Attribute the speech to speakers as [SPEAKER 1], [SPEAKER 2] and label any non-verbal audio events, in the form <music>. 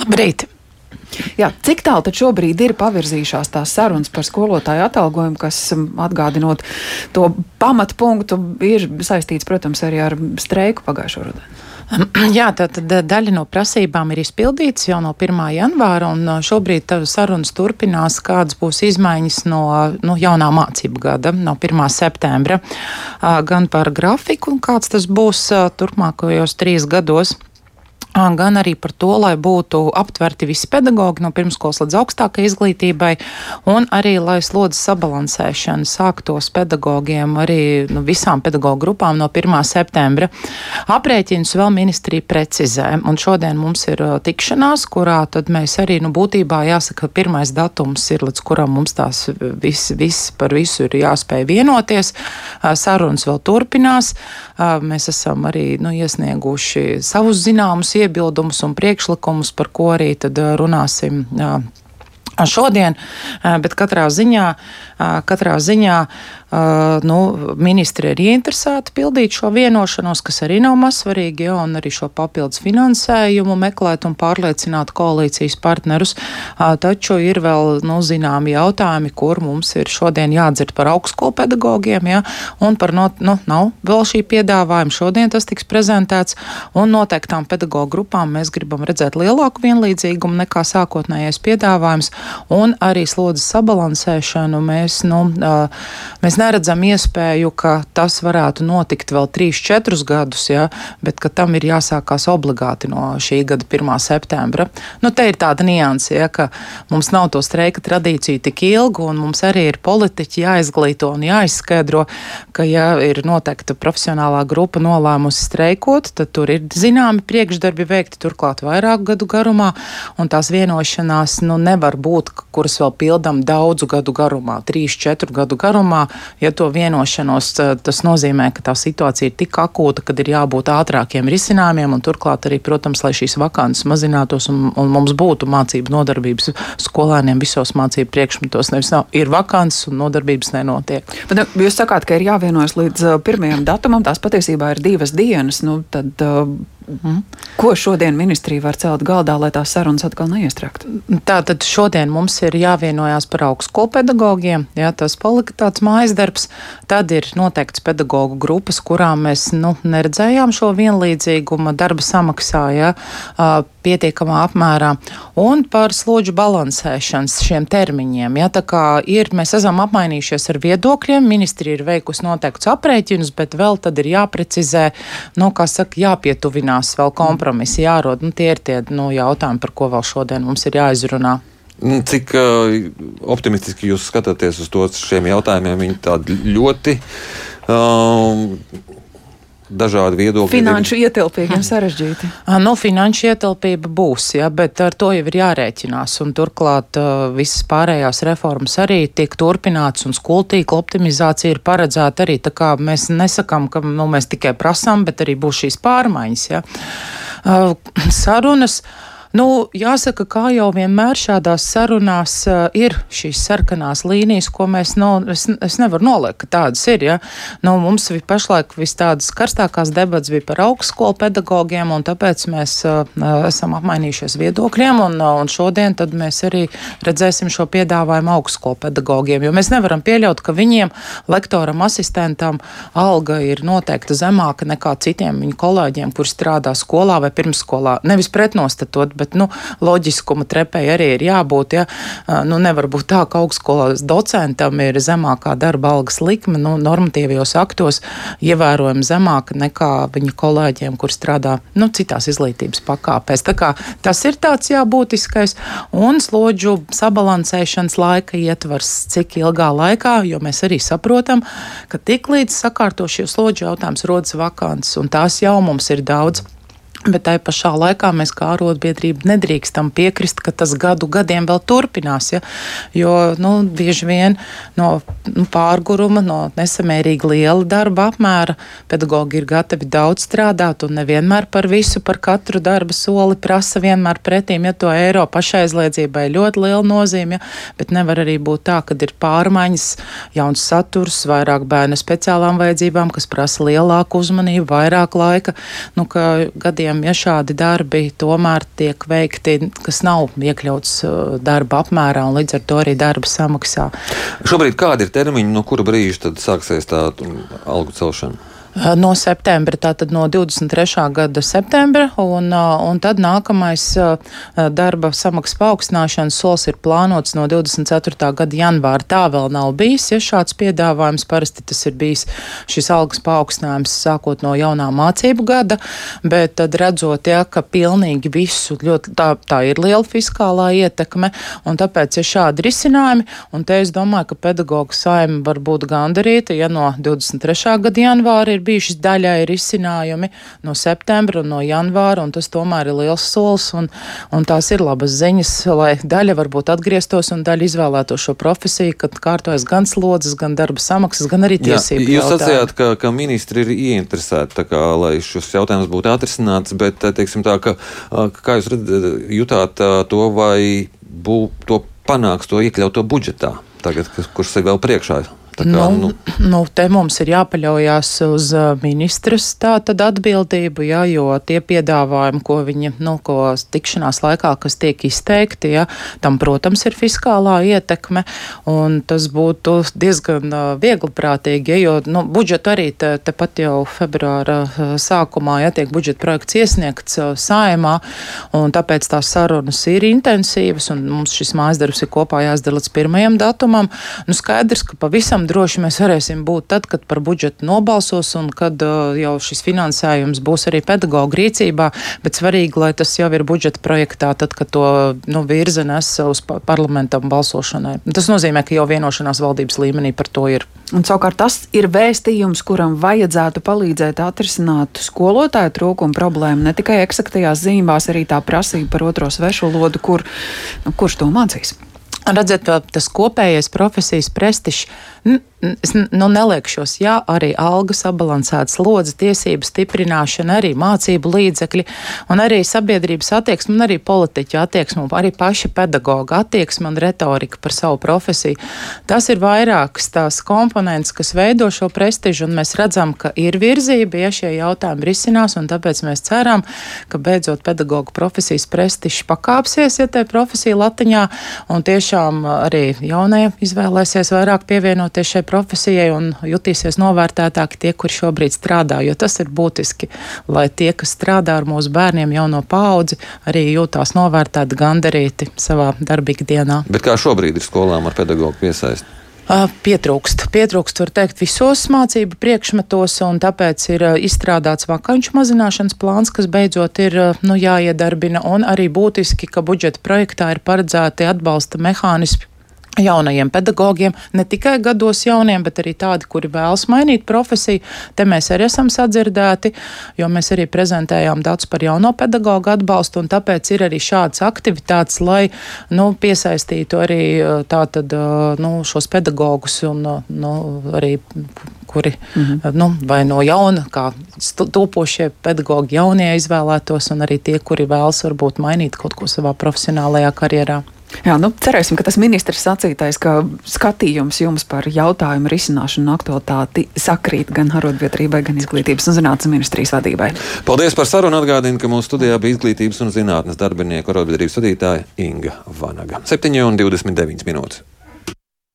[SPEAKER 1] Labrīt!
[SPEAKER 2] Jā, cik tālu tad šobrīd ir pavirzījušās tās sarunas par skolotāju atalgojumu, kas atgādinot to pamatpunktu, ir saistīts, protams, arī ar streiku pagājušo rudenu? <clears throat>
[SPEAKER 1] Jā, tātad daļa no prasībām ir izpildītas jau no 1. janvāra, un uh, šobrīd sarunas turpinās, kādas būs izmaiņas no nu, jaunā mācību gada, no 1. septembra, gan par grafiku, kāds tas būs turpmākajos trīs gados gan arī par to, lai būtu aptverti visi pedagoģi no pirmskolas līdz augstākai izglītībai, un arī lai slodzes sabalansēšana sāktos pedagogiem arī nu, visām pedagoģu grupām no 1. septembra. Aprēķinus vēl ministrija precizē, un šodien mums ir tikšanās, kurā tad mēs arī, nu, būtībā jāsaka, pirmais datums ir, līdz kuram mums tās viss, viss par visu ir jāspēj vienoties. Sarunas vēl turpinās. Mēs esam arī, nu, iesnieguši savus zināmus ieteikumus iebildumus un priekšlikumus, par ko arī runāsim šodien, bet katrā ziņā, katrā ziņā nu, ministri ir ieinteresēti pildīt šo vienošanos, kas arī nav mazsvarīgi, un arī šo papildus finansējumu meklēt un pārliecināt koalīcijas partnerus. Taču ir vēl nu, zināmi jautājumi, kur mums ir šodien jādzird par augstskolu pedagogiem, ja, un par no, nu, nav vēl šī piedāvājuma. Šodien tas tiks prezentēts, un noteiktām pedagoģu grupām mēs gribam redzēt lielāku vienlīdzīgumu nekā sākotnējais piedāvājums, un arī slodzes sabalansēšanu mēs, nu, mēs neredzam iespēju, ka tas varētu notikt vēl 3-4 gadus, ja, bet ka tam ir jāsākās obligāti no šī gada 1. septembra. Nu, te ir tāda nianse, ja, ka mums nav to streika tradīciju tik ilgu, un mums arī ir politiķi jāizglīto un jāizskaidro, ka, ja ir noteikta profesionālā grupa nolēmusi streikot, tad tur ir zināmi priekšdarbi veikti turklāt vairāku gadu garumā, un tās vienošanās nu, nevar būt, kuras vēl pildam daudzu gadu garumā, 3-4 gadu garumā, ja to vienošanos, tas nozīmē, ka tā situācija ir tik akūta, kad ir jābūt ātrākiem risinājumiem, un turklāt arī, protams, lai šīs vakances mazinātos un, un mums būtu mācību nodarbības skolēniem visos mācību priekšmetos. Nevis nav, ir vakances un nodarbības nenotiek.
[SPEAKER 2] Bet, nu, jūs sakāt, ka ir jāvienojas līdz pirmajam datumam, tās patiesībā ir divas dienas. Nu, tad, Mm. Ko šodien ministrija var celt galdā, lai tās sarunas atkal neiestrāgtu?
[SPEAKER 1] Tātad šodien mums ir jāvienojās par augstskolu pedagogiem. Jā, tas palika tāds mājas darbs. Tad ir noteikts pedagoģu grupas, kurām mēs nu, neredzējām šo vienlīdzīgumu darba samaksā jā, pietiekamā apmērā. Un par slodžu balansēšanas šiem termiņiem. Jā, tā kā ir, mēs esam apmainījušies ar viedokļiem, ministrija ir veikusi noteikts aprēķinus, bet vēl tad ir jāprecizē, nu, kā saka, jāpietuvinās vēl kompromisi, jārod. Nu, tie ir tie nu, jautājumi, par ko vēl šodien mums ir jāizrunā.
[SPEAKER 3] Nu, cik uh, optimistiski jūs skatāties uz to šiem jautājumiem? Viņi tādi ļoti um, dažādi viedokļi.
[SPEAKER 2] Finanšu ietilpīgi un sarežģīti.
[SPEAKER 1] Nu, finanšu ietilpība būs, ja, bet ar to jau ir jārēķinās. Un turklāt uh, visas pārējās reformas arī tiek turpināts, un skolu tīkla optimizācija ir paredzēta arī. Tā kā mēs nesakām, ka nu, mēs tikai prasām, bet arī būs šīs pārmaiņas. Ja. Uh, sarunas. Nu, jāsaka, kā jau vienmēr šādās sarunās uh, ir šīs sarkanās līnijas, ko mēs no, es, es nevaru noliekt, ka tādas ir. Ja? Nu, mums pašlaik vis tādas karstākās debats bija par augstskolu pedagogiem, un tāpēc mēs uh, esam apmainījušies viedokļiem, un, uh, un šodien tad mēs arī redzēsim šo piedāvājumu augstskolu pedagogiem, jo mēs nevaram pieļaut, ka viņiem, lektoram, asistentam, alga ir noteikti zemāka nekā citiem viņu kolēģiem, kur strādā skolā vai pirmsskolā. Nevis pretnostatot, bet nu, loģiskuma trepei arī ir jābūt. Ja? Nu, nevar būt tā, ka augstskolas docentam ir zemākā darba algas likme nu, normatīvajos aktos ievērojami zemāka nekā viņa kolēģiem, kur strādā nu, citās izglītības pakāpēs. Tas ir tāds jābūtiskais un slodžu sabalansēšanas laika ietvars, cik ilgā laikā, jo mēs arī saprotam, ka tiklīdz sakārto šie slodžu jautājums rodas vakants, un tās jau mums ir daudz. Bet tai pašā laikā mēs kā arotbiedrība nedrīkstam piekrist, ka tas gadu gadiem vēl turpinās. Ja? Jo nu, bieži vien no nu, pārguruma, no nesamērīgi liela darba apmēra pedagogi ir gatavi daudz strādāt un nevienmēr par visu, par katru darba soli prasa vienmēr pretīm, ja to eiro pašaizliedzībai ļoti liela nozīme. Ja? Bet nevar arī būt tā, ka ir pārmaiņas, jauns saturs, vairāk bērnu speciālām vajadzībām, kas prasa lielāku uzmanību, vairāk laika. Nu, gadiem pedagogiem, ja šādi darbi tomēr tiek veikti, kas nav iekļauts darba apmērā un līdz ar to arī darba samaksā.
[SPEAKER 3] Šobrīd kādi ir termiņi, no kura brīža tad sāksies tā algu celšana?
[SPEAKER 1] Eh, no septembra, tātad no 23. gada septembra, un, eh, un tad nākamais eh, darba samaksas paaugstināšanas solis ir plānots no 24. gada janvāra. Tā vēl nav bijis, ja šāds piedāvājums parasti tas ir bijis šis algas paaugstinājums sākot no jaunā mācību gada, bet tad redzot, ja, ka pilnīgi visu ļoti tā, tā ir liela fiskālā ietekme, un tāpēc ir šādi risinājumi, un te es domāju, ka pedagoģa saima var būt gandarīta, ja no 23. gada janvāra ir bijuši daļai risinājumi no septembra un no janvāra, un tas tomēr ir liels solis, un, un tās ir labas ziņas, lai daļa varbūt atgrieztos un daļa izvēlēto šo profesiju, kad kārtojas gan slodzes, gan darba samaksas, gan arī tiesību.
[SPEAKER 3] Jā, jūs sacījāt, ka, ka ministri ir ieinteresēti, kā, lai šis jautājums būtu atrisināts, bet, teiksim tā, ka, kā jūs redzat, jutāt to, vai bū, to panāks to iekļaut to budžetā tagad, kurš ir vēl priekšā?
[SPEAKER 1] Kā, nu, nu. Nu, te mums ir jāpaļaujas uz ministras atbildību, jā, jo tie piedāvājumi, ko viņi nu, ko tikšanās laikā, kas tiek izteikti, jā, tam, protams, ir fiskālā ietekme. Tas būtu diezgan viegli prātīgi, ja, jo nu, budžetu arī te, tepat jau februāra sākumā ja, tiek budžeta projekts iesniegts saimā, un tāpēc tās sarunas ir intensīvas, un mums šis mājas darbs ir kopā jāizdara līdz pirmajam datumam. Nu, skaidrs, ka pavisam pietiekami droši mēs varēsim būt tad, kad par budžetu nobalsos un kad uh, jau šis finansējums būs arī pedagoģa rīcībā, bet svarīgi, lai tas jau ir budžeta projektā, tad, kad to nu, virza nes uz parlamentam balsošanai. Tas nozīmē, ka jau vienošanās valdības līmenī par to ir.
[SPEAKER 2] Un, savukārt tas ir vēstījums, kuram vajadzētu palīdzēt atrisināt skolotāju trūkumu problēmu. Ne tikai eksaktajās zīmēs, arī tā prasība par otro svešu lodu, kur, nu, kurš to mācīs.
[SPEAKER 1] Redzēt, tas kopējais profesijas prestižs es nu, neliekšos, jā, arī algas sabalansētas, lodzi tiesību stiprināšana, arī mācību līdzekļi, un arī sabiedrības attieksme, un arī politiķa attieksme, un arī paša pedagoga attieksme un retorika par savu profesiju. Tas ir vairākas tās komponentes, kas veido šo prestižu, un mēs redzam, ka ir virzība, ja šie jautājumi risinās, un tāpēc mēs ceram, ka beidzot pedagoga profesijas prestižs pakāpsies, ja te profesija latiņā, un tiešām arī jaunie izvēlēsies vairāk pievienoties šai profesijai profesijai un jutīsies novērtētāki tie, kur šobrīd strādā. Jo tas ir būtiski, lai tie, kas strādā ar mūsu bērniem jau no paudzi, arī jūtās novērtēti, gandarīti savā darbīgā dienā.
[SPEAKER 3] Bet kā šobrīd ir skolām ar pedagoģu piesaisti?
[SPEAKER 1] Pietrūkst. Pietrūkst, var teikt, visos mācību priekšmetos, un tāpēc ir izstrādāts vakanču mazināšanas plāns, kas beidzot ir nu, jāiedarbina, un arī būtiski, ka budžeta projektā ir paredzēti atbalsta mehānismi jaunajiem pedagogiem, ne tikai gados jauniem, bet arī tādi, kuri vēlas mainīt profesiju. Te mēs arī esam sadzirdēti, jo mēs arī prezentējām daudz par jauno pedagoģu atbalstu, un tāpēc ir arī šādas aktivitātes, lai nu, piesaistītu arī tātad, nu, šos pedagogus un nu, arī kuri mm -hmm. nu, vai no jauna, kā topošie pedagoģi jaunie izvēlētos, un arī tie, kuri vēlas varbūt mainīt kaut ko savā profesionālajā karjerā.
[SPEAKER 2] Jā, nu, cerēsim, ka tas ministrs sacītais, ka skatījums jums par jautājumu risināšanu un aktualitāti sakrīt gan arotbiedrībai, gan izglītības un zinātnes ministrijas vadībai.
[SPEAKER 3] Paldies par sarunu. Atgādinu, ka mūsu studijā bija izglītības un zinātnes darbinieku arotbiedrības vadītāja Inga Vanaga. 7,29 minūtes.